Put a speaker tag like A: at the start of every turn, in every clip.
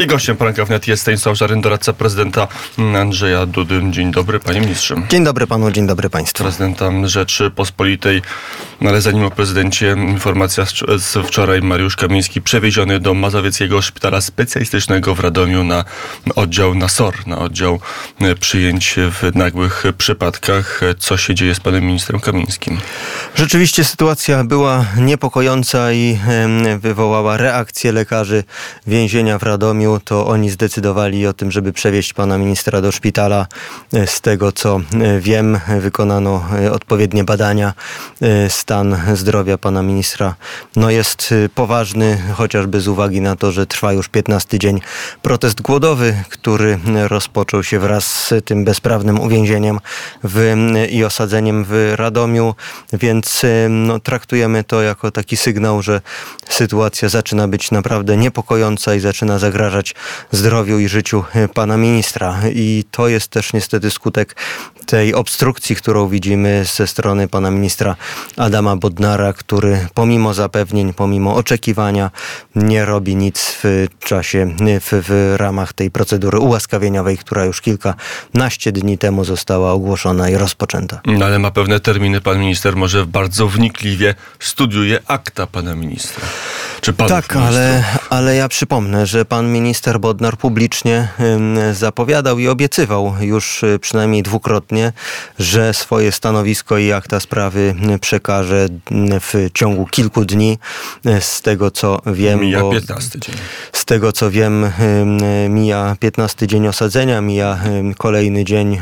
A: I gościem poranka wnet jest Stanisław Żaryn, doradca prezydenta Andrzeja Dudy. Dzień dobry, panie ministrze.
B: Dzień dobry panu, dzień dobry państwu.
A: Prezydenta Rzeczypospolitej, no ale zanim o prezydencie, informacja z wczoraj. Mariusz Kamiński przewieziony do Mazowieckiego Szpitala Specjalistycznego w Radomiu na oddział na SOR, na oddział e, przyjęć w nagłych przypadkach. Co się dzieje z panem ministrem Kamińskim?
B: Rzeczywiście sytuacja była niepokojąca i wywołała reakcję lekarzy więzienia w Radomiu to oni zdecydowali o tym, żeby przewieźć pana ministra do szpitala. E, z tego co e, wiem, wykonano e, odpowiednie badania. Stan zdrowia pana ministra no jest poważny, chociażby z uwagi na to, że trwa już 15 dzień protest głodowy, który rozpoczął się wraz z tym bezprawnym uwięzieniem w, i osadzeniem w Radomiu, więc no, traktujemy to jako taki sygnał, że sytuacja zaczyna być naprawdę niepokojąca i zaczyna zagrażać zagrażać zdrowiu i życiu e, pana ministra. I to jest też niestety skutek tej obstrukcji, którą widzimy ze strony pana ministra Adama Bodnara, który pomimo zapewnień, pomimo oczekiwania nie robi nic w czasie, w, w ramach tej procedury ułaskawieniowej, która już kilkanaście dni temu została ogłoszona i rozpoczęta.
A: No ale ma pewne terminy. Pan minister może bardzo wnikliwie studiuje akta pana ministra. Czy
B: tak, ale, ale ja przypomnę, że pan minister Bodnar publicznie zapowiadał i obiecywał już y, przynajmniej dwukrotnie, że swoje stanowisko i akta sprawy przekaże w ciągu kilku dni. Z tego co wiem.
A: Mija 15 dzień.
B: Z tego co wiem, mija 15 dzień osadzenia, mija kolejny dzień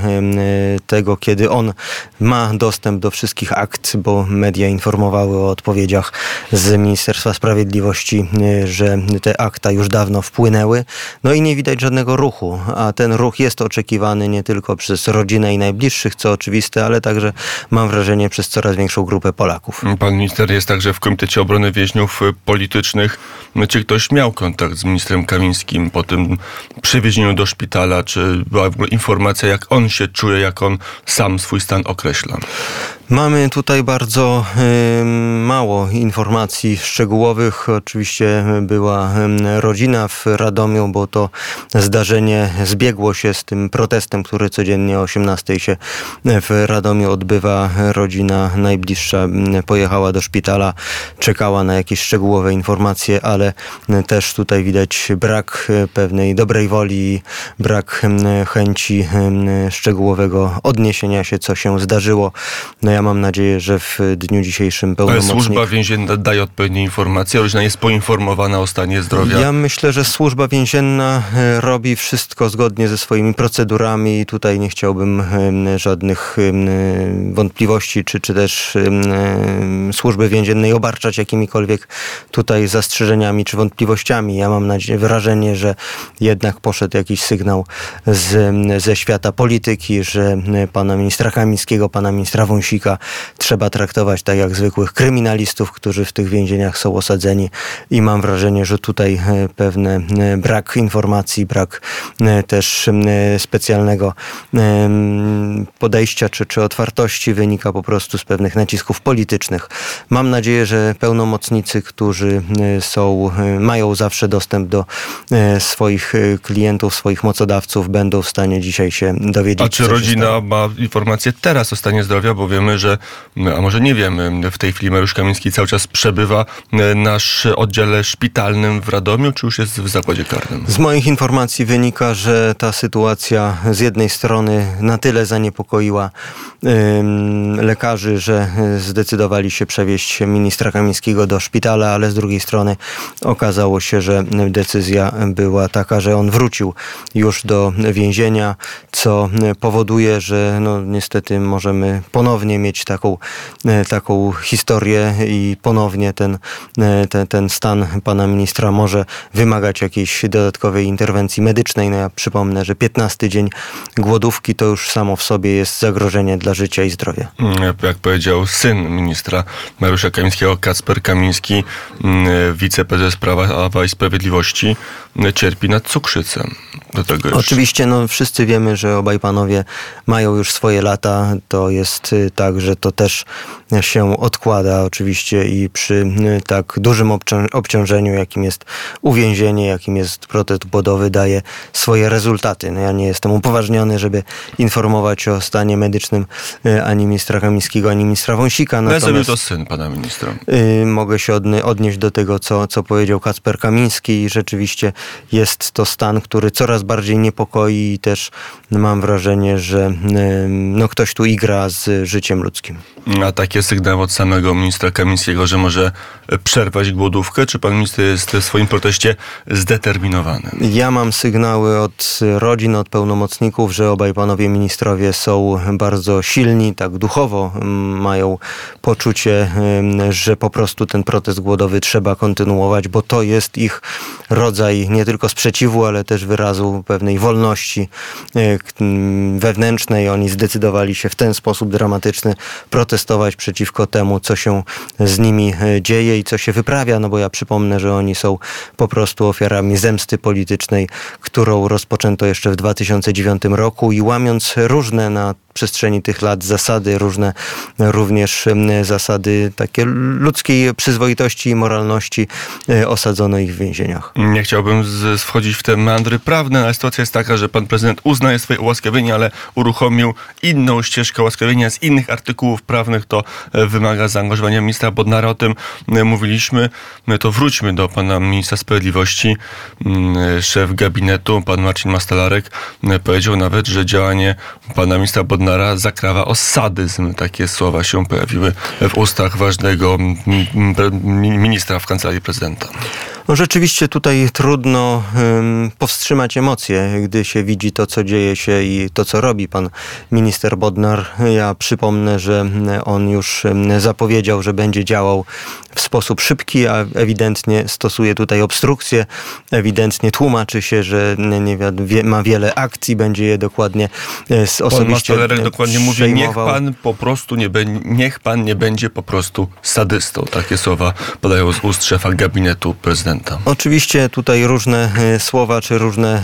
B: tego, kiedy on ma dostęp do wszystkich akt, bo media informowały o odpowiedziach z Ministerstwa Sprawiedliwości Y, że te akta już dawno wpłynęły. No i nie widać żadnego ruchu, a ten ruch jest oczekiwany nie tylko przez rodzinę i najbliższych, co oczywiste, ale także mam wrażenie przez coraz większą grupę Polaków.
A: Pan minister jest także w Komitecie Obrony Więźniów Politycznych. Czy ktoś miał kontakt z ministrem Kamińskim po tym przewiezieniu do szpitala? Czy była informacja, jak on się czuje, jak on sam swój stan określa?
B: Mamy tutaj bardzo mało informacji szczegółowych. Oczywiście była rodzina w Radomiu, bo to zdarzenie zbiegło się z tym protestem, który codziennie o 18 się w Radomiu odbywa. Rodzina najbliższa pojechała do szpitala, czekała na jakieś szczegółowe informacje, ale też tutaj widać brak pewnej dobrej woli, brak chęci szczegółowego odniesienia się, co się zdarzyło. No ja mam nadzieję, że w dniu dzisiejszym pełnomocnik...
A: Ale służba więzienna daje odpowiednie informacje, rodzina jest poinformowana o stanie zdrowia?
B: Ja myślę, że służba więzienna e, robi wszystko zgodnie ze swoimi procedurami i tutaj nie chciałbym żadnych wątpliwości, czy, czy też służby więziennej obarczać jakimikolwiek tutaj zastrzeżeniami czy wątpliwościami. Ja mam nadzieję, wrażenie, że jednak poszedł jakiś sygnał z, ze świata polityki, że pana ministra Kamińskiego, pana ministra Wąsika trzeba traktować tak jak zwykłych kryminalistów, którzy w tych więzieniach są osadzeni. I mam wrażenie, że tutaj e, pewne e, brak informacji, brak e, też specjalnego podejścia czy, czy otwartości wynika po prostu z pewnych nacisków politycznych. Mam nadzieję, że pełnomocnicy, którzy są, mają zawsze dostęp do swoich klientów, swoich mocodawców, będą w stanie dzisiaj się dowiedzieć.
A: A czy rodzina ma informacje teraz o stanie zdrowia, bo wiemy, że, a może nie wiemy, w tej chwili Mariusz Kamiński cały czas przebywa nasz oddziale szpitalnym w Radomiu, czy już jest w zakładzie karnym?
B: Z moich informacji wynika, że ta sytuacja z jednej strony na tyle zaniepokoiła lekarzy, że zdecydowali się przewieźć ministra Kamińskiego do szpitala, ale z drugiej strony okazało się, że decyzja była taka, że on wrócił już do więzienia, co powoduje, że no, niestety możemy ponownie mieć taką, e, taką historię i ponownie ten, e, ten, ten stan pana ministra może wymagać jakiejś dodatkowej interwencji medycznej. No ja przypomnę, że 15 dzień głodówki to już samo w sobie jest zagrożenie dla życia i zdrowia.
A: Mm, jak powiedział syn ministra Mariusza Kamińskiego, Kacper Kamiński, mm, wiceprezes Prawa i Sprawiedliwości, mm, cierpi na cukrzycę.
B: Do tego. Oczywiście no, wszyscy wiemy, że obaj panowie mają już swoje lata. To jest y, tak, że to też się odkłada oczywiście i przy tak dużym obciążeniu, jakim jest uwięzienie, jakim jest protest głodowy, daje swoje rezultaty. No ja nie jestem upoważniony, żeby informować o stanie medycznym ani ministra Kamińskiego, ani ministra Wąsika.
A: Natomiast to syn pana ministra.
B: Mogę się odnieść do tego, co, co powiedział Kacper Kamiński i rzeczywiście jest to stan, który coraz bardziej niepokoi i też mam wrażenie, że no, ktoś tu igra z życiem ludzkim.
A: A takie sygnały od samego ministra Kamińskiego, że może przerwać głodówkę? Czy pan minister jest w swoim proteście zdeterminowany?
B: Ja mam sygnały od rodzin, od pełnomocników, że obaj panowie ministrowie są bardzo silni, tak duchowo mają poczucie, że po prostu ten protest głodowy trzeba kontynuować, bo to jest ich rodzaj nie tylko sprzeciwu, ale też wyrazu pewnej wolności e, wewnętrznej. Oni zdecydowali się w ten sposób dramatyczny protestować przeciwko temu, co się z nimi e, dzieje i co się wyprawia, no bo ja przypomnę, że oni są po prostu ofiarami zemsty politycznej, którą rozpoczęto jeszcze w 2009 roku i łamiąc różne na przestrzeni tych lat zasady, różne również zasady takie ludzkiej przyzwoitości i moralności e, osadzono ich w więzieniach.
A: Nie chciałbym wchodzić w te meandry prawne, ale sytuacja jest taka, że pan prezydent uznaje swoje ułaskawienie, ale uruchomił inną ścieżkę ułaskawienia z innych artykułów prawnych. To wymaga zaangażowania ministra Bodnara. O tym e, mówiliśmy. To wróćmy do pana ministra sprawiedliwości. Mm, szef gabinetu, pan Marcin Mastalarek, powiedział nawet, że działanie pana ministra Bodnara zakrawa o sadyzm. Takie słowa się pojawiły w ustach ważnego ministra w kancelarii prezydenta.
B: No rzeczywiście tutaj trudno um, powstrzymać emocje, gdy się widzi to, co dzieje się i to, co robi pan minister Bodnar. Ja przypomnę, że on już zapowiedział, że będzie działał w sposób szybki, a ewidentnie stosuje tutaj obstrukcję, ewidentnie tłumaczy się, że nie wie, ma wiele akcji, będzie je dokładnie e, osobiście
A: Pan dokładnie mówi, niech pan po prostu nie, be, niech pan nie będzie po prostu sadystą. Takie słowa podają z ust szefa gabinetu prezydenta prezydenta.
B: Oczywiście tutaj różne e, słowa czy różne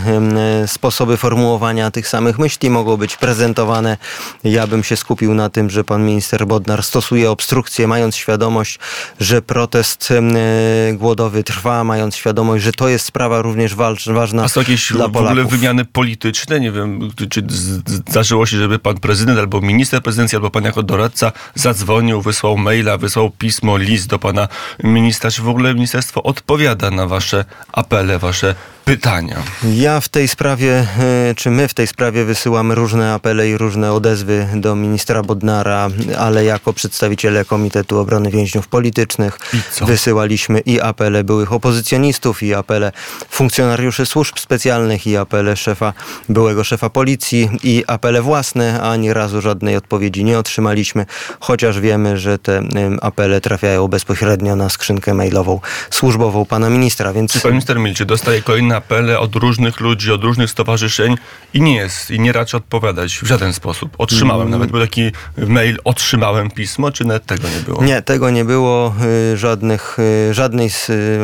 B: e, sposoby formułowania tych samych myśli mogą być prezentowane. Ja bym się skupił na tym, że pan minister Bodnar stosuje obstrukcję, mając świadomość, że protest e, głodowy trwa, mając świadomość, że to jest sprawa również ważna
A: A są jakieś
B: dla Polaków.
A: w ogóle wymiany polityczne? Nie wiem, czy zdarzyło się, żeby pan prezydent albo minister prezydencji, albo pan jako doradca zadzwonił, wysłał maila, wysłał pismo, list do pana ministra, czy w ogóle ministerstwo odpowiada odpowiada na wasze apele, wasze pytania.
B: Ja w tej sprawie, e, czy my w tej sprawie wysyłamy różne apele i różne odezwy do ministra Bodnara, ale jako przedstawiciele Komitetu Obrony Więźniów Politycznych wysyłaliśmy i apele byłych opozycjonistów, i apele funkcjonariuszy służb specjalnych, i apele szefa, byłego szefa policji, i apele własne, a ani razu żadnej odpowiedzi nie otrzymaliśmy, chociaż wiemy, że te apele trafiają bezpośrednio na skrzynkę mailową służbową pana ministra, więc...
A: Pan minister milczy, dostaje kolejne apele od różnych ludzi, od różnych stowarzyszeń i nie jest, i nie raczy odpowiadać w żaden sposób. Otrzymałem, mm. nawet był taki mail, otrzymałem pismo, czy nawet tego nie było?
B: Nie, tego nie było. Y, żadnych, y, żadnej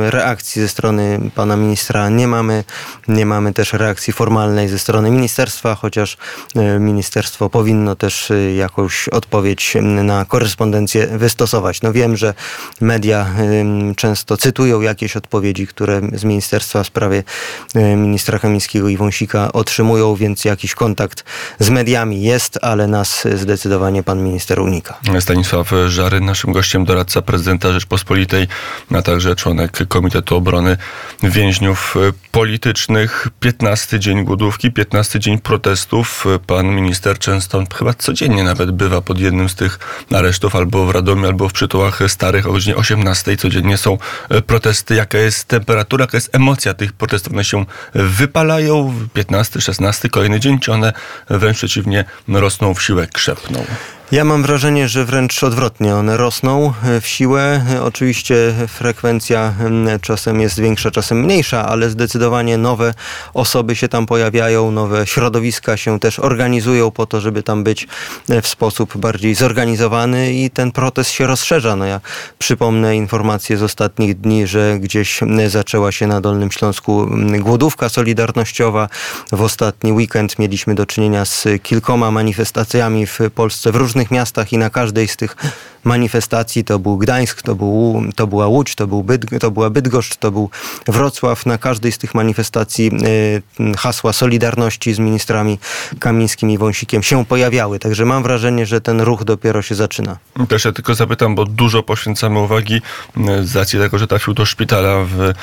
B: reakcji ze strony pana ministra nie mamy. Nie mamy też reakcji formalnej ze strony ministerstwa, chociaż y, ministerstwo powinno też jakąś odpowiedź na korespondencję wystosować. No wiem, że media często cytują jakieś odpowiedzi, które z ministerstwa w sprawie ministra Kamińskiego i Wąsika otrzymują, więc jakiś kontakt z mediami jest, ale nas zdecydowanie pan minister unika.
A: Stanisław Żary, naszym gościem, doradca prezydenta Rzeczpospolitej, a także członek Komitetu Obrony Więźniów Politycznych. 15 dzień głodówki, 15 dzień protestów. Pan minister często, chyba codziennie nawet bywa pod jednym z tych aresztów, albo w Radomiu, albo w przytułach starych o godzinie 18. Codziennie są protesty. Jaka jest temperatura, jaka jest emocja tych protestów? One się wypalają, 15, 16, kolejny dzień, czy one wręcz przeciwnie rosną w siłę, krzepną?
B: Ja mam wrażenie, że wręcz odwrotnie. One rosną e, w siłę. Oczywiście frekwencja czasem jest większa, czasem mniejsza, ale zdecydowanie nowe osoby się tam pojawiają, nowe środowiska się też organizują po to, żeby tam być e, w sposób bardziej zorganizowany i ten protest się rozszerza. No ja przypomnę informacje z ostatnich dni, że gdzieś zaczęła się na Dolnym Śląsku głodówka solidarnościowa. W ostatni weekend mieliśmy do czynienia z kilkoma manifestacjami w Polsce w różnych różnych miastach i na każdej z tych manifestacji, to był Gdańsk, to, był, to była Łódź, to, był Bydg, to była Bydgoszcz, to był Wrocław. Na każdej z tych manifestacji y, hasła Solidarności z ministrami Kamińskim i Wąsikiem się pojawiały. Także mam wrażenie, że ten ruch dopiero się zaczyna.
A: Też ja tylko zapytam, bo dużo poświęcamy uwagi y, z racji tego, że trafił do szpitala w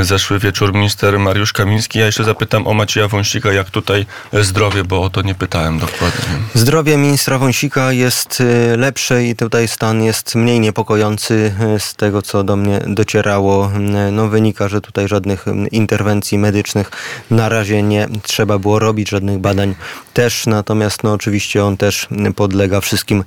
A: y, zeszły wieczór minister Mariusz Kamiński. Ja jeszcze zapytam o Macieja Wąsika, jak tutaj zdrowie, bo o to nie pytałem dokładnie.
B: Zdrowie ministra Wąsika jest lepsze i tutaj stan jest mniej niepokojący z tego, co do mnie docierało. No, wynika, że tutaj żadnych interwencji medycznych na razie nie trzeba było robić, żadnych badań też, natomiast no, oczywiście on też podlega wszystkim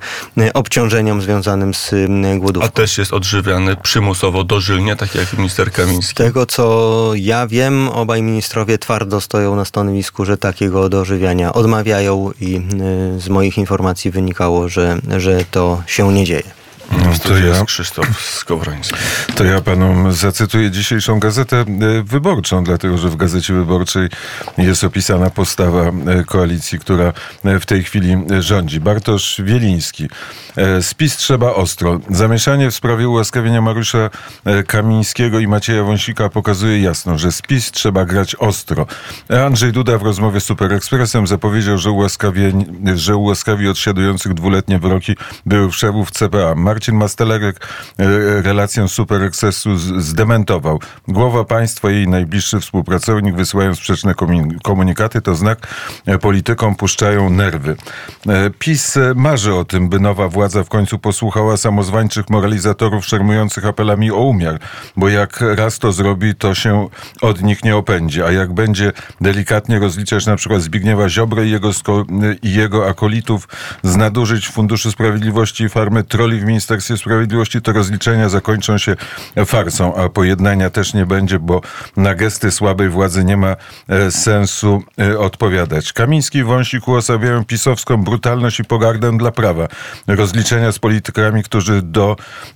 B: obciążeniom związanym z głodówką.
A: A też jest odżywiany przymusowo dożylnie, tak jak minister Kamiński.
B: Z tego, co ja wiem, obaj ministrowie twardo stoją na stanowisku, że takiego dożywiania odmawiają i z moich informacji wynikało, że, że to się nie dzieje.
A: No, to ja, Krzysztof Skowroński.
C: To ja panu zacytuję dzisiejszą gazetę e, wyborczą, dlatego że w gazecie wyborczej jest opisana postawa e, koalicji, która e, w tej chwili rządzi. Bartosz Wieliński. Spis trzeba ostro. Zamieszanie w sprawie ułaskawienia Mariusza Kamińskiego i Macieja Wąsika pokazuje jasno, że spis trzeba grać ostro. Andrzej Duda w rozmowie z Super Expressem zapowiedział, że że ułaskawi odsiadujących dwuletnie wyroki byłych szefów CPA. Marcin Mastelerek e, relację Super Excessu zdementował. Głowa państwa i jej najbliższy współpracownik wysyłają sprzeczne komunikaty, to znak e, politykom puszczają nerwy. E, PiS marzy o tym, by nowa władza w końcu posłuchała samozwańczych moralizatorów szermujących apelami o umiar, bo jak raz to zrobi, to się od nich nie opędzi, a jak będzie delikatnie rozliczać na przykład Zbigniewa Ziobrę i jego, i jego akolitów z nadużyć Funduszu Sprawiedliwości i farmy troli w ministerstwie Ministerstwie Sprawiedliwości, to rozliczenia zakończą się farsą, a pojednania też nie będzie, bo na gesty słabej władzy nie ma e, sensu e, odpowiadać. Kamiński i Wąsik uosabiają pisowską brutalność i pogardę dla prawa. Rozliczenia z politykami, którzy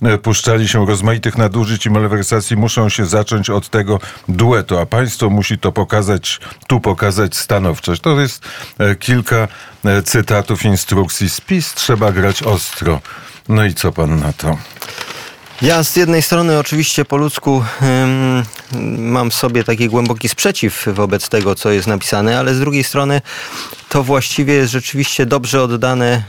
C: dopuszczali się rozmaitych nadużyć i malwersacji muszą się zacząć od tego duetu, a państwo musi to pokazać, tu pokazać stanowczość. To jest e, kilka cytatów instrukcji. Spis trzeba grać ostro. No i co pan na to?
B: Ja z jednej strony oczywiście po ludzku mam w sobie taki głęboki sprzeciw wobec tego, co jest napisane, ale z drugiej strony to właściwie jest rzeczywiście dobrze oddane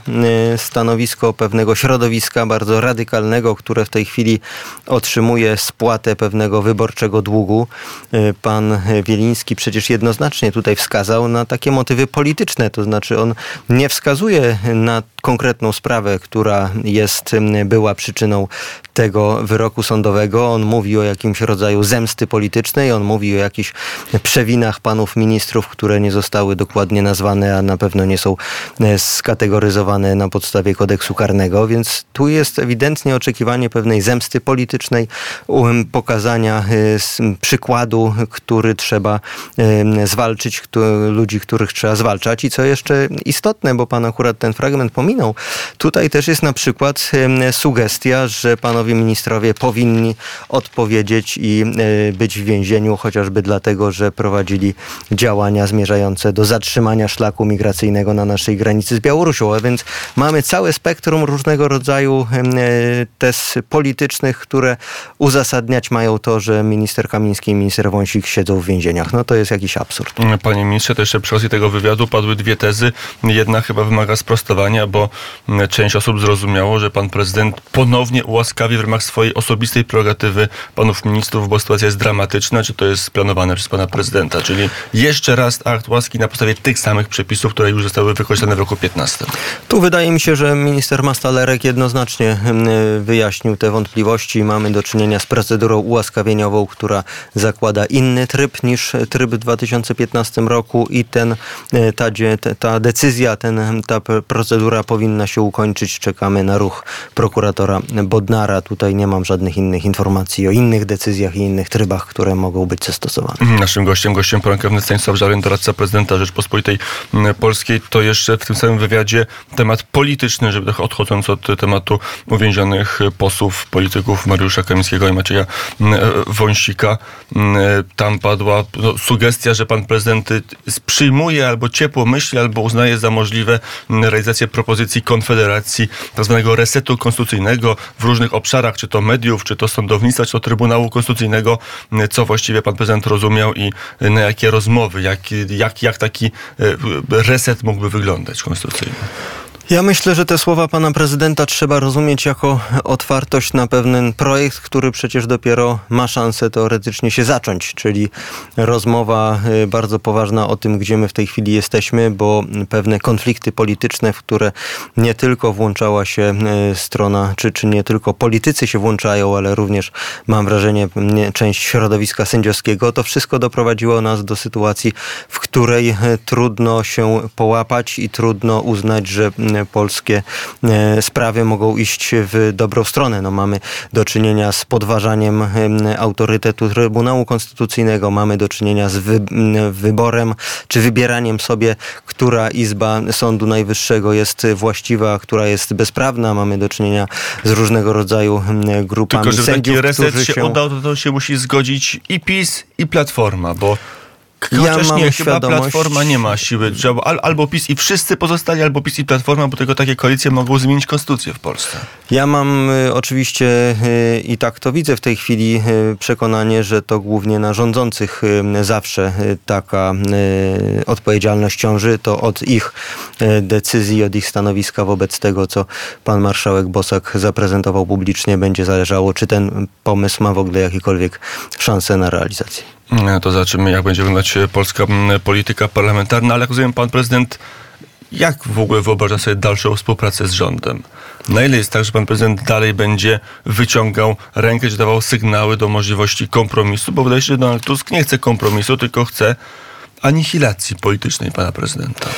B: y, stanowisko pewnego środowiska bardzo radykalnego, które w tej chwili otrzymuje spłatę pewnego wyborczego długu. Y, pan Wieliński przecież jednoznacznie tutaj wskazał na takie motywy polityczne, to znaczy on nie wskazuje na konkretną sprawę, która jest, y, była przyczyną tego wyroku sądowego. On mówi o jakimś rodzaju zemsty politycznej, on mówi o jakichś przewinach panów ministrów, które nie zostały dokładnie nazwane a na pewno nie są e, skategoryzowane na podstawie kodeksu karnego, więc tu jest ewidentnie oczekiwanie pewnej zemsty politycznej, um, pokazania e, przykładu, który trzeba e, zwalczyć, ludzi, których trzeba zwalczać. I co jeszcze istotne, bo pan akurat ten fragment pominął, tutaj też jest na przykład sugestia, że panowie ministrowie powinni odpowiedzieć i być w więzieniu, chociażby dlatego, że prowadzili działania zmierzające do zatrzymania szlaku migracyjnego na naszej granicy z Białorusią, a więc mamy całe spektrum różnego rodzaju e, tez politycznych, które uzasadniać mają to, że minister Kamiński i minister Wąsik siedzą w więzieniach. No to jest jakiś absurd.
A: Panie ministrze, to jeszcze przy okazji tego wywiadu padły dwie tezy. Jedna chyba wymaga sprostowania, bo część osób zrozumiało, że pan prezydent ponownie ułaskawi w ramach swojej osobistej prerogatywy panów ministrów, bo sytuacja jest dramatyczna. Czy to jest planowane przez pana prezydenta? Czyli jeszcze raz akt łaski na podstawie tych samych przepisów przepisów, które już zostały wykorzystane w roku 15.
B: Tu wydaje mi się, że minister Mastalerek jednoznacznie wyjaśnił te wątpliwości. Mamy do czynienia z procedurą ułaskawieniową, która zakłada inny tryb niż tryb w 2015 roku i ten, e, ta, ta decyzja, ten, ta procedura powinna się ukończyć. Czekamy na ruch prokuratora Bodnara. Tutaj nie mam żadnych innych informacji o innych decyzjach i innych trybach. które mogą być zastosowane.
A: Naszym gościem, gościem poranka wnet Stanisław Żaryn, doradca prezydenta Rzeczpospolitej mm, Polskiej. To jeszcze w tym samym wywiadzie temat polityczny, żeby tak odchodząc od tematu uwięzionych posłów, polityków Mariusza Kamińskiego i Macieja mm, e, Wąsika. Mm, e, Tam padła no, sugestia, że pan prezydent przyjmuje albo ciepło myśli, albo uznaje za możliwe mm, realizację propozycji Konfederacji, tak zwanego resetu konstytucyjnego w różnych obszarach, czy to mediów, czy to sądownictwa, czy to Trybunału Konstytucyjnego, mm, co właściwie pan prezydent rozumiał i na jakie rozmowy, jak, jak, jak taki reset mógłby wyglądać konstytucyjny.
B: Ja myślę, że te słowa pana prezydenta trzeba rozumieć jako otwartość na pewien projekt, który przecież dopiero ma szansę teoretycznie się zacząć, czyli rozmowa y, bardzo poważna o tym, gdzie my w tej chwili jesteśmy, bo pewne konflikty polityczne, w które nie tylko włączała się y, strona, czy, czy nie tylko politycy się włączają, ale również mam wrażenie nie, część środowiska sędziowskiego, to wszystko doprowadziło nas do sytuacji, w której y, trudno się połapać i trudno uznać, że polskie e, sprawy mogą iść w dobrą stronę. No, mamy do czynienia z podważaniem autorytetu Trybunału Konstytucyjnego, mamy do czynienia z wy, wyborem czy wybieraniem sobie, która izba Sądu Najwyższego jest właściwa, a która jest bezprawna. Mamy do czynienia z różnego rodzaju grupami
A: Tylko, że
B: sędziów,
A: taki reset się,
B: się...
A: udał, to, to się musi zgodzić i PiS, i Platforma, bo
B: Ja
A: Chociaż
B: mam
A: nie, chyba Platforma nie ma siły. Al, albo PiS i wszyscy pozostali, albo PiS i Platforma, bo tylko takie koalicje mogą zmienić konstytucję w Polsce.
B: Ja mam y, oczywiście y, i tak to widzę w tej chwili y, przekonanie, że to głównie na rządzących y, zawsze y, taka y, odpowiedzialność ciąży. To od ich decyzji, od ich stanowiska wobec tego, co pan marszałek Bosak zaprezentował publicznie, będzie zależało, czy ten pomysł ma w ogóle jakiekolwiek szanse na realizację.
A: E, To zobaczymy, jak będzie wyglądać e, polska m, polityka parlamentarna, ale jak rozumiem, pan prezydent, jak w ogóle wyobraża sobie dalszą współpracę z rządem? Na ile jest tak, że pan prezydent dalej będzie wyciągał rękę, czy dawał sygnały do możliwości kompromisu? Bo wydaje się, że Donald Tusk nie chce kompromisu, tylko chce anihilacji politycznej pana prezydenta.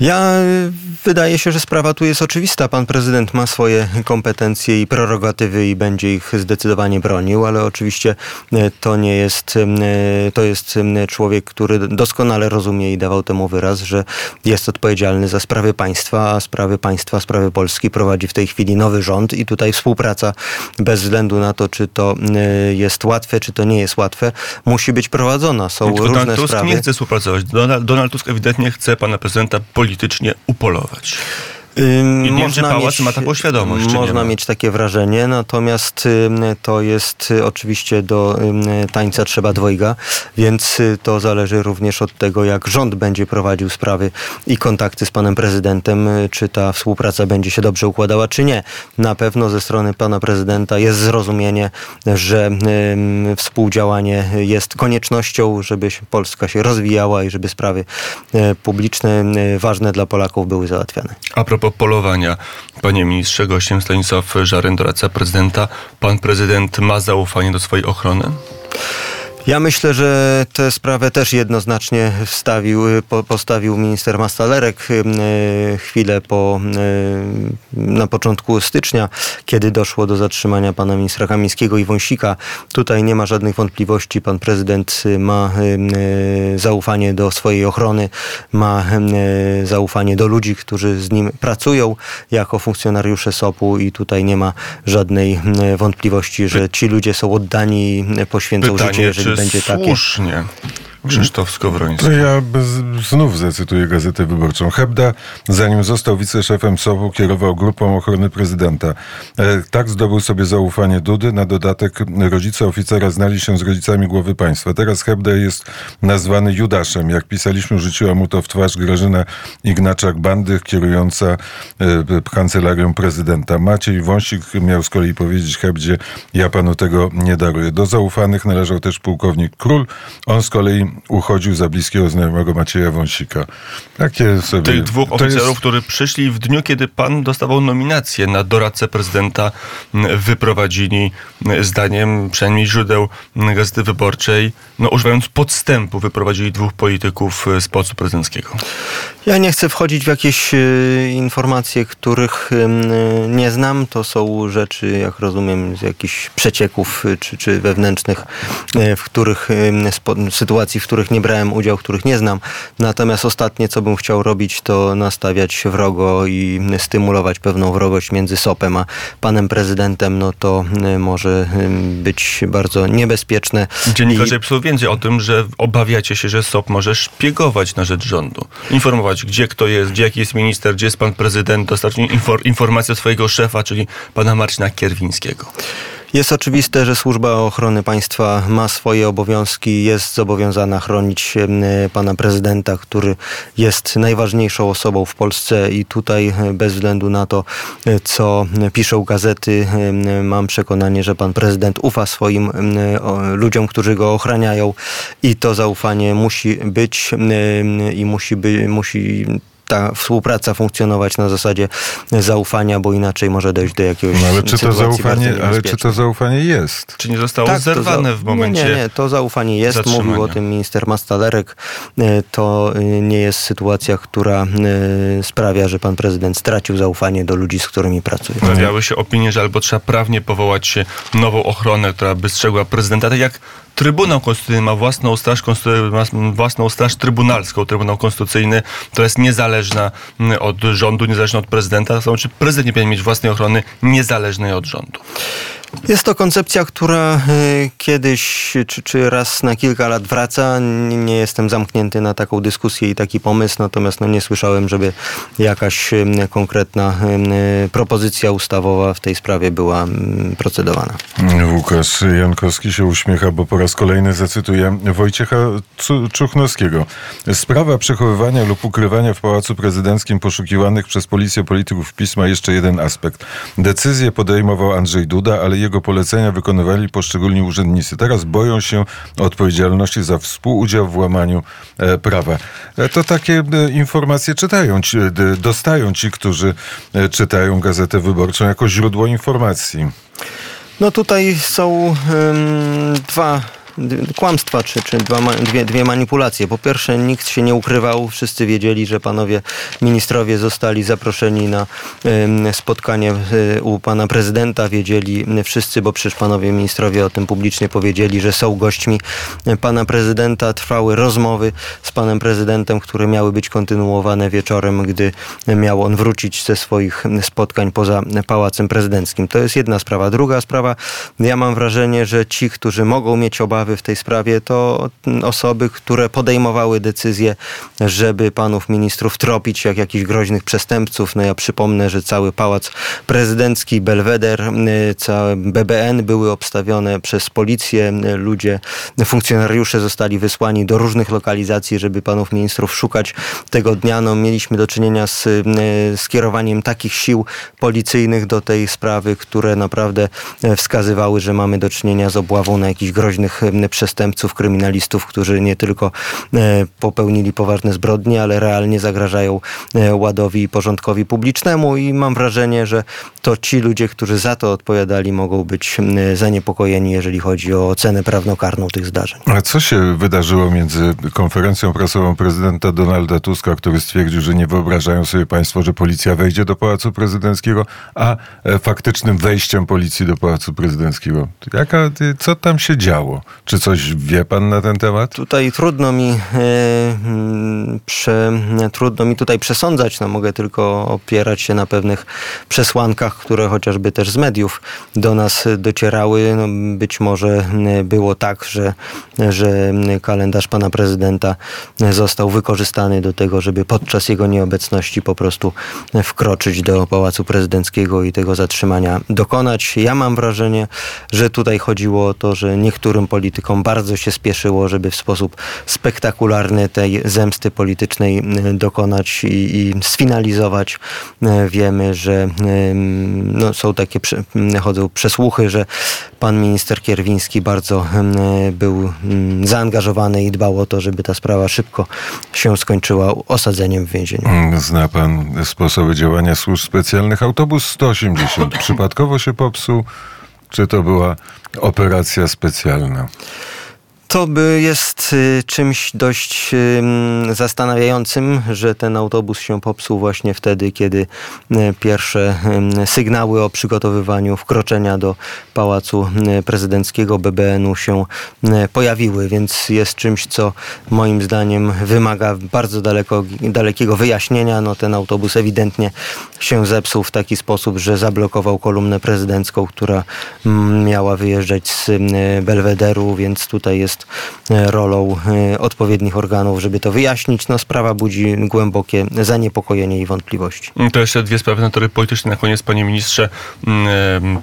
B: Ja y, wydaje się, że sprawa tu jest oczywista. Pan prezydent ma swoje kompetencje i prerogatywy i będzie ich zdecydowanie bronił, ale oczywiście y, to nie jest, y, to jest człowiek, który doskonale rozumie i dawał temu wyraz, że jest odpowiedzialny za sprawy państwa, a sprawy państwa, sprawy Polski prowadzi w tej chwili nowy rząd i tutaj współpraca bez względu na to, czy to jest łatwe, czy to nie jest łatwe, musi być prowadzona. Są
A: Tylko
B: różne
A: Donald Tusk
B: sprawy.
A: nie chce współpracować. Donald, Donald Tusk ewidentnie chce pana prezydenta politycznie upolować.
B: Ym,
A: nie wiem, pałac ma taką świadomość,
B: Można mieć takie wrażenie, natomiast to jest y, oczywiście do tańca trzeba dwojga, więc y, to zależy również od tego, jak rząd będzie prowadził sprawy i kontakty z panem prezydentem, y, czy ta współpraca będzie się dobrze układała, czy nie. Na pewno ze strony pana prezydenta jest zrozumienie, że współdziałanie jest koniecznością, żeby się Polska się rozwijała i żeby sprawy y, publiczne, ważne dla Polaków były załatwiane.
A: A propos polowania, panie ministrze, gościem Stanisław Żaryn, doradca prezydenta. Pan prezydent ma zaufanie do swojej ochrony?
B: Ja myślę, że tę sprawę też jednoznacznie wstawił, po, postawił minister Mastalerek y, chwilę po, y, na początku stycznia, kiedy doszło do zatrzymania pana ministra Kamińskiego i Wąsika. Tutaj nie ma żadnych wątpliwości. Pan prezydent y, ma y, zaufanie do swojej ochrony, ma y, zaufanie do ludzi, którzy z nim pracują jako funkcjonariusze SOP-u i tutaj nie ma żadnej y, wątpliwości, że ci ludzie są oddani i poświęcą życie,
A: Pytanie,
B: jeżeli będzie takie.
A: słusznie Krzysztof Skowroński.
C: To ja znów zacytuję Gazetę Wyborczą. Hebda, zanim został wiceszefem SOP-u, kierował grupą ochrony prezydenta. E, tak zdobył sobie zaufanie Dudy. Na dodatek rodzice oficera znali się z rodzicami głowy państwa. Teraz Hebda jest nazwany Judaszem. Jak pisaliśmy, rzuciła mu to w twarz Grażyna Ignaczak-Bandy, kierująca e, kancelarią prezydenta. Maciej Wąsik miał z kolei powiedzieć Hebdzie, ja panu tego nie daruję. Do zaufanych należał też pułkownik Król. On z kolei uchodził za bliskiego znajomego Macieja Wąsika. Takie sobie...
A: Tych dwóch oficerów,
C: jest-
A: którzy przyszli w dniu, kiedy pan dostawał nominację na doradcę prezydenta, wyprowadzili, zdaniem przynajmniej źródeł Gazety Wyborczej, no używając podstępu, wyprowadzili dwóch polityków e, z Pałacu Prezydenckiego.
B: Ja nie chcę wchodzić w jakieś e, informacje, których e, nie znam. To są rzeczy, jak rozumiem, z jakichś przecieków e, czy, czy wewnętrznych, w których spo, sytuacji, w których nie brałem udziału, których nie znam. Natomiast ostatnie, co bym chciał robić, to nastawiać wrogo i stymulować pewną wrogość między SOP-em a panem prezydentem. No to e, może em, być bardzo niebezpieczne.
A: Dziennikarze
B: I-
A: piszą więcej o tym, że obawiacie się, że SOP może szpiegować na rzecz rządu. Informować, gdzie kto jest, gdzie jaki jest minister, gdzie jest pan prezydent, dostarczyć infor, informacje od swojego szefa, czyli pana Marcina Kierwińskiego.
B: Jest oczywiste, że Służba Ochrony Państwa ma swoje obowiązki, jest zobowiązana chronić pana prezydenta, który jest najważniejszą osobą w Polsce i tutaj e, bez względu na to, e, co piszą gazety, mam przekonanie, że pan prezydent ufa swoim ludziom, którzy go ochraniają i to zaufanie musi być i musi, by, musi ta współpraca funkcjonować na zasadzie zaufania, bo inaczej może dojść do jakiegoś
C: No, ale czy to zaufanie, ale czy to zaufanie jest?
A: Czy nie zostało
B: Tak,
A: zerwane
B: za-
A: w momencie...
B: Nie, nie, nie, to zaufanie jest. Mówił o tym minister Mastalerek. E, To e, nie jest sytuacja, która e, sprawia, że pan prezydent stracił zaufanie do ludzi, z którymi pracuje.
A: Pojawiały się opinie, że albo trzeba prawnie powołać nową ochronę, która by strzegła prezydenta, tak jak Trybunał Konstytucyjny ma własną straż, ma własną straż trybunalską, Trybunał Konstytucyjny, która jest niezależna mm, od rządu, niezależna od prezydenta. To znaczy prezydent nie powinien mieć własnej ochrony niezależnej od rządu.
B: Jest to koncepcja, która e, kiedyś czy, czy raz na kilka lat wraca. Nie, jestem zamknięty na taką dyskusję i taki pomysł, natomiast no, nie słyszałem, żeby jakaś konkretna em, propozycja ustawowa w tej sprawie była procedowana.
C: Łukasz Jankowski się uśmiecha, bo po raz kolejny zacytuję Wojciecha Czuchnowskiego. Sprawa przechowywania lub ukrywania w Pałacu Prezydenckim poszukiwanych przez policję polityków PiS ma jeszcze jeden aspekt. Decyzję podejmował Andrzej Duda, ale jego polecenia wykonywali poszczególni urzędnicy. Teraz boją się odpowiedzialności za współudział w łamaniu e, prawa. E, to takie e, informacje czytają, ci, dostają ci, którzy czytają Gazetę Wyborczą jako źródło informacji.
B: No tutaj są dwa kłamstwa, czy, czy dwie, dwie manipulacje. Po pierwsze, nikt się nie ukrywał, wszyscy wiedzieli, że panowie ministrowie zostali zaproszeni na spotkanie e, u pana prezydenta. Wiedzieli wszyscy, bo przecież panowie ministrowie o tym publicznie powiedzieli, że są gośćmi e, pana prezydenta. Trwały rozmowy z panem prezydentem, które miały być kontynuowane wieczorem, gdy miał on wrócić ze swoich spotkań poza Pałacem Prezydenckim. To jest jedna sprawa. Druga sprawa, ja mam wrażenie, że ci, którzy mogą mieć obawy w tej sprawie, to osoby, które podejmowały decyzję, żeby panów ministrów tropić jak jakichś groźnych przestępców. No ja przypomnę, że cały Pałac Prezydencki, Belweder, całe BBN były obstawione przez policję. Ludzie, funkcjonariusze zostali wysłani do różnych lokalizacji, żeby panów ministrów szukać tego dnia. No, mieliśmy do czynienia z skierowaniem takich sił policyjnych do tej sprawy, które naprawdę wskazywały, że mamy do czynienia z obławą na jakichś groźnych przestępców, kryminalistów, którzy nie tylko e, popełnili poważne zbrodnie, ale realnie zagrażają e, ładowi i porządkowi publicznemu i mam wrażenie, że to ci ludzie, którzy za to odpowiadali, mogą być zaniepokojeni, jeżeli chodzi o ocenę prawnokarną tych zdarzeń.
C: A co się wydarzyło między konferencją prasową prezydenta Donalda Tuska, który stwierdził, że nie wyobrażają sobie państwo, że policja wejdzie do Pałacu Prezydenckiego, a e, faktycznym wejściem policji do Pałacu Prezydenckiego? Jaka, co tam się działo? Czy coś wie pan na ten temat?
B: Tutaj trudno mi, e, mm, prze, trudno mi tutaj przesądzać, no mogę tylko opierać się na pewnych przesłankach, które chociażby też z mediów do nas docierały. No, być może było tak, że, że kalendarz pana prezydenta został wykorzystany do tego, żeby podczas jego nieobecności po prostu wkroczyć do Pałacu Prezydenckiego i tego zatrzymania dokonać. Ja mam wrażenie, że tutaj chodziło o to, że niektórym politykom bardzo się spieszyło, żeby w sposób spektakularny tej zemsty politycznej e, dokonać i, i sfinalizować. E, Wiemy, że em, no, są takie, chodzą przesłuchy, że pan minister Kierwiński bardzo był zaangażowany i dbał o to, żeby ta sprawa szybko się skończyła osadzeniem w więzieniu.
C: Zna pan sposoby działania służb specjalnych? Autobus 180 przypadkowo się popsuł, czy to była operacja specjalna?
B: To by jest y, czymś dość ym, zastanawiającym, że ten autobus się popsuł właśnie wtedy, kiedy y, pierwsze sygnały o przygotowywaniu wkroczenia do Pałacu y, Prezydenckiego BBN-u się pojawiły, więc jest czymś, co moim zdaniem wymaga bardzo daleko, dalekiego wyjaśnienia. No, ten autobus ewidentnie się zepsuł w taki sposób, że zablokował kolumnę prezydencką, która mm, miała wyjeżdżać z Belwederu, więc tutaj jest e, rolą e, odpowiednich organów, żeby to wyjaśnić. No, sprawa budzi głębokie zaniepokojenie i wątpliwości.
A: To jeszcze dwie sprawy natury politycznej. Na koniec, panie ministrze, mm,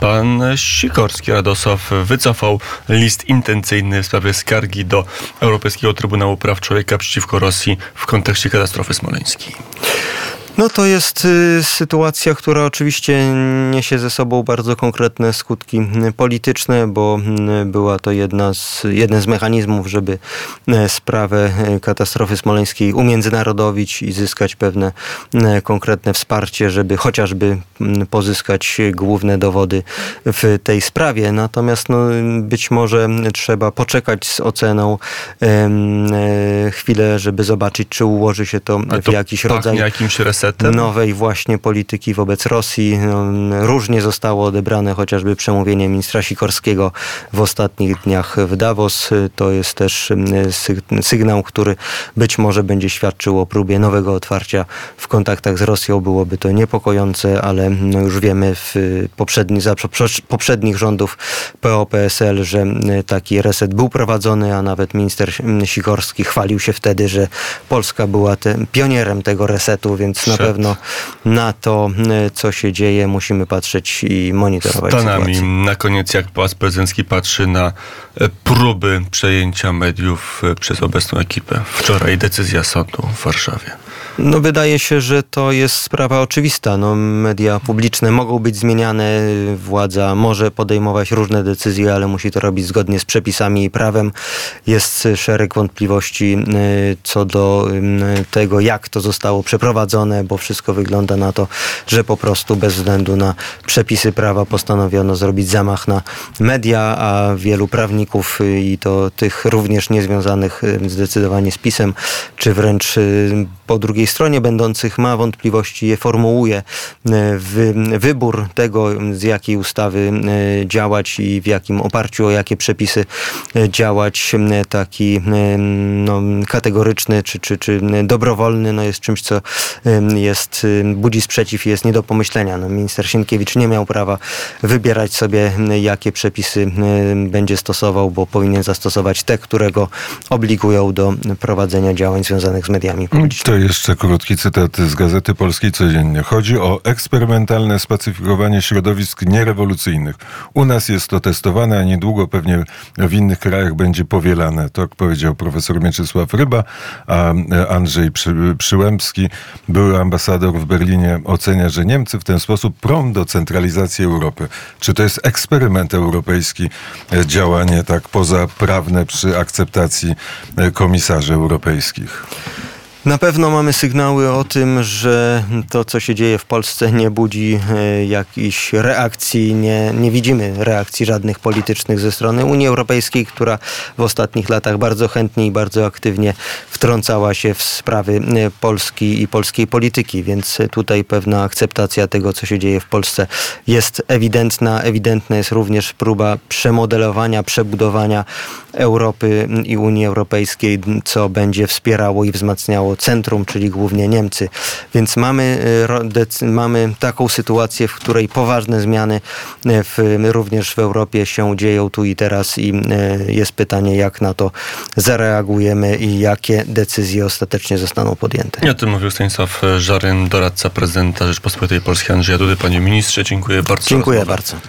A: pan Sikorski Radosław wycofał list intencyjny w sprawie skargi do Europejskiego Trybunału Praw Człowieka przeciwko Rosji w kontekście katastrofy smoleńskiej.
B: No to jest y, sytuacja, która oczywiście niesie ze sobą bardzo konkretne skutki y, polityczne, bo y, była to jedna z, jeden z mechanizmów, żeby sprawę katastrofy smoleńskiej umiędzynarodowić i zyskać pewne konkretne wsparcie, żeby chociażby y, pozyskać główne dowody w tej sprawie. Natomiast no, być może trzeba poczekać z oceną chwilę, żeby zobaczyć, czy ułoży się to
A: Ale
B: w
A: to
B: jakiś rodzaj
A: jakimś
B: nowej właśnie polityki wobec Rosji. No, Różnie zostało odebrane chociażby przemówienie ministra Sikorskiego w ostatnich dniach w Davos. To jest też mm, syg- sygnał, który być może będzie świadczył o próbie nowego otwarcia w kontaktach z Rosją. Byłoby to niepokojące, ale no już wiemy w poprzedni, za poprze- poprzednich rządów PO-PSL, że mm, taki reset był prowadzony, a nawet minister mm, Sikorski chwalił się wtedy, że Polska była te, pionierem tego resetu, więc na
A: Przed-
B: pewno na to, y, co się dzieje, musimy patrzeć i monitorować
A: Stanami.
B: sytuację.
A: Na koniec, jak Pałac Prezydencki patrzy na e, próby przejęcia mediów e, przez obecną ekipę. Wczoraj decyzja sądu w Warszawie.
B: No wydaje się, że to jest sprawa oczywista. No, media publiczne mogą być zmieniane, władza może podejmować różne decyzje, ale musi to robić zgodnie z przepisami i prawem. Jest szereg wątpliwości y, co do y, tego, jak to zostało przeprowadzone, bo wszystko wygląda na to, że po prostu bez względu na przepisy prawa postanowiono zrobić zamach na media, a wielu prawników y, i to tych również niezwiązanych zdecydowanie z pisem, czy wręcz po drugiej stronie będących ma wątpliwości, je formułuje. Y, Wy, wybór tego, z jakiej ustawy y, działać i w jakim oparciu o jakie przepisy y, działać, taki no, kategoryczny czy, czy, czy dobrowolny, no jest czymś, co jest, budzi sprzeciw i jest nie do pomyślenia. No, minister Sienkiewicz nie miał prawa wybierać sobie, jakie przepisy będzie stosował, bo powinien zastosować te, które go obligują do prowadzenia działań związanych z mediami publicznymi.
C: To jeszcze krótki cytat z Gazety Polskiej Codziennie. Chodzi o eksperymentalne spacyfikowanie środowisk nierewolucyjnych. U nas jest to testowane, a niedługo pewnie w innych krajach będzie powielane. Tak powiedział profesor Mieczysław Ryba, a Andrzej Przy, Przyłębski, były ambasador w Berlinie, ocenia, że Niemcy w ten sposób prą do centralizacji Europy. Czy to jest eksperyment europejski, e, działanie tak pozaprawne przy akceptacji e, komisarzy europejskich?
B: Na pewno mamy sygnały o tym, że to, co się dzieje w Polsce, nie budzi e, jakichś reakcji. Nie, nie widzimy reakcji żadnych politycznych ze strony Unii Europejskiej, która w ostatnich latach bardzo chętnie i bardzo aktywnie wtrącała się w sprawy e, Polski i polskiej polityki, więc tutaj pewna akceptacja tego, co się dzieje w Polsce jest ewidentna. Ewidentna jest również próba przemodelowania, przebudowania Europy i Unii Europejskiej, co będzie wspierało i wzmacniało centrum, czyli głównie Niemcy. Więc mamy, dec- mamy taką sytuację, w której poważne zmiany y, w, również w Europie się dzieją tu i teraz i y, jest pytanie, jak na to zareagujemy i jakie decyzje ostatecznie zostaną podjęte.
A: I o tym mówił Stanisław Żaryn, doradca prezydenta Rzeczpospolitej Polskiej Andrzeja Dudy. Panie ministrze, dziękuję bardzo.
B: Dziękuję bardzo.